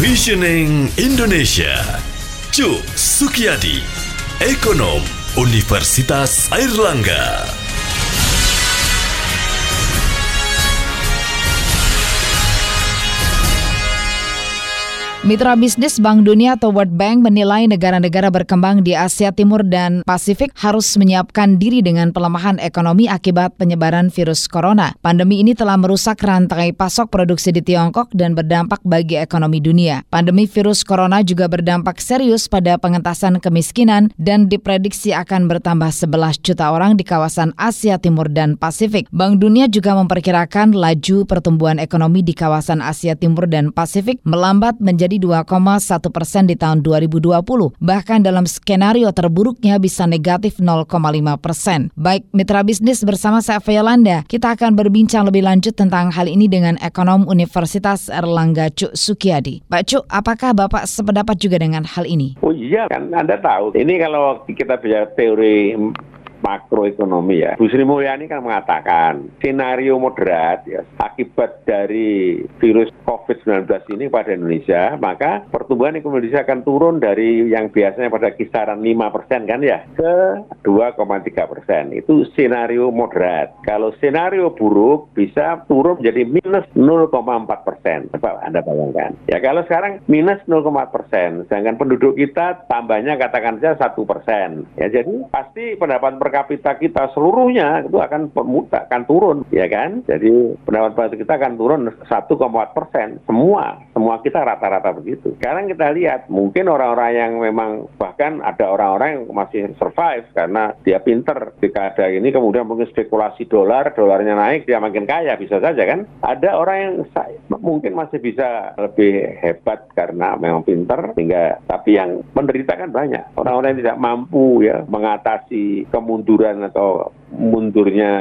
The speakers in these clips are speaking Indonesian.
Visioning Indonesia. Cuk Sukiyadi Ekonom Universitas Airlangga Mitra bisnis Bank Dunia atau World Bank menilai negara-negara berkembang di Asia Timur dan Pasifik harus menyiapkan diri dengan pelemahan ekonomi akibat penyebaran virus corona. Pandemi ini telah merusak rantai pasok produksi di Tiongkok dan berdampak bagi ekonomi dunia. Pandemi virus corona juga berdampak serius pada pengentasan kemiskinan dan diprediksi akan bertambah 11 juta orang di kawasan Asia Timur dan Pasifik. Bank Dunia juga memperkirakan laju pertumbuhan ekonomi di kawasan Asia Timur dan Pasifik melambat menjadi menjadi 2,1 persen di tahun 2020. Bahkan dalam skenario terburuknya bisa negatif 0,5 persen. Baik, mitra bisnis bersama saya Yolanda, kita akan berbincang lebih lanjut tentang hal ini dengan ekonom Universitas Erlangga Cuk Sukiyadi. Pak Cuk, apakah Bapak sependapat juga dengan hal ini? Oh iya, kan Anda tahu. Ini kalau kita bicara teori makroekonomi ya. Bu Sri Mulyani kan mengatakan skenario moderat ya akibat dari virus COVID-19 ini pada Indonesia, maka pertumbuhan ekonomi Indonesia akan turun dari yang biasanya pada kisaran 5 persen kan ya ke 2,3 persen. Itu skenario moderat. Kalau skenario buruk bisa turun menjadi minus 0,4 persen. Coba Anda bayangkan. Ya kalau sekarang minus 0,4 persen, sedangkan penduduk kita tambahnya katakan saja satu persen. Ya jadi pasti pendapatan per kapita kita seluruhnya itu akan pemuda, akan turun, ya kan? Jadi pendapatan kita akan turun 1,4 persen. Semua, semua kita rata-rata begitu. Sekarang kita lihat, mungkin orang-orang yang memang bahkan ada orang-orang yang masih survive karena dia pinter ketika ada ini kemudian mungkin spekulasi dolar, dolarnya naik dia makin kaya bisa saja kan? Ada orang yang mungkin masih bisa lebih hebat karena memang pinter sehingga tapi yang menderita kan banyak. Orang-orang yang tidak mampu ya mengatasi kemunduran atau mundurnya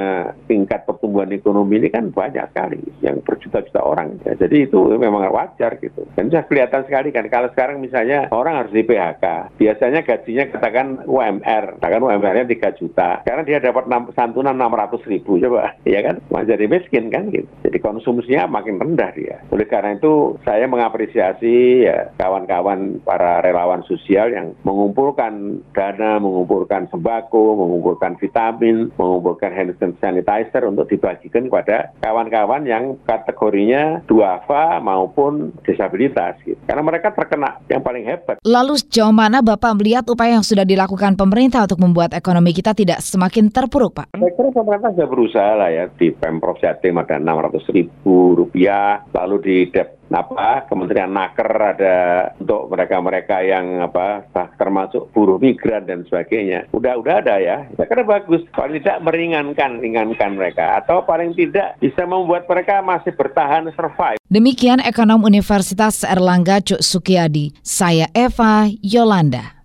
tingkat pertumbuhan ekonomi ini kan banyak sekali yang berjuta-juta orang. Ya. jadi itu memang wajar gitu. Dan sudah kelihatan sekali kan kalau sekarang misalnya orang harus di PHK biasanya gajinya katakan UMR katakan UMR-nya 3 juta. Karena dia dapat santunan 600 ribu coba. Ya kan? Jadi miskin kan gitu. Jadi konsumsinya makin rendah dia. Oleh karena itu saya mengapresiasi ya kawan-kawan para relawan sosial yang mengumpulkan dana mengumpulkan sembako mengumpulkan vitamin mengumpulkan hand sanitizer untuk dibagikan kepada kawan-kawan yang kategorinya duafa maupun disabilitas. Gitu. Karena mereka terkena yang paling hebat. Lalu sejauh mana Bapak melihat upaya yang sudah dilakukan pemerintah untuk membuat ekonomi kita tidak semakin terpuruk, Pak? Saya kira pemerintah sudah berusaha lah ya. Di Pemprov Jatim ada 600 ribu rupiah, lalu di Dep apa Kementerian Naker ada untuk mereka-mereka yang apa termasuk buruh migran dan sebagainya. Udah udah ada ya. Saya kira bagus. Paling tidak meringankan ringankan mereka atau paling tidak bisa membuat mereka masih bertahan survive. Demikian ekonom Universitas Erlangga Cuk Sukiyadi. Saya Eva Yolanda.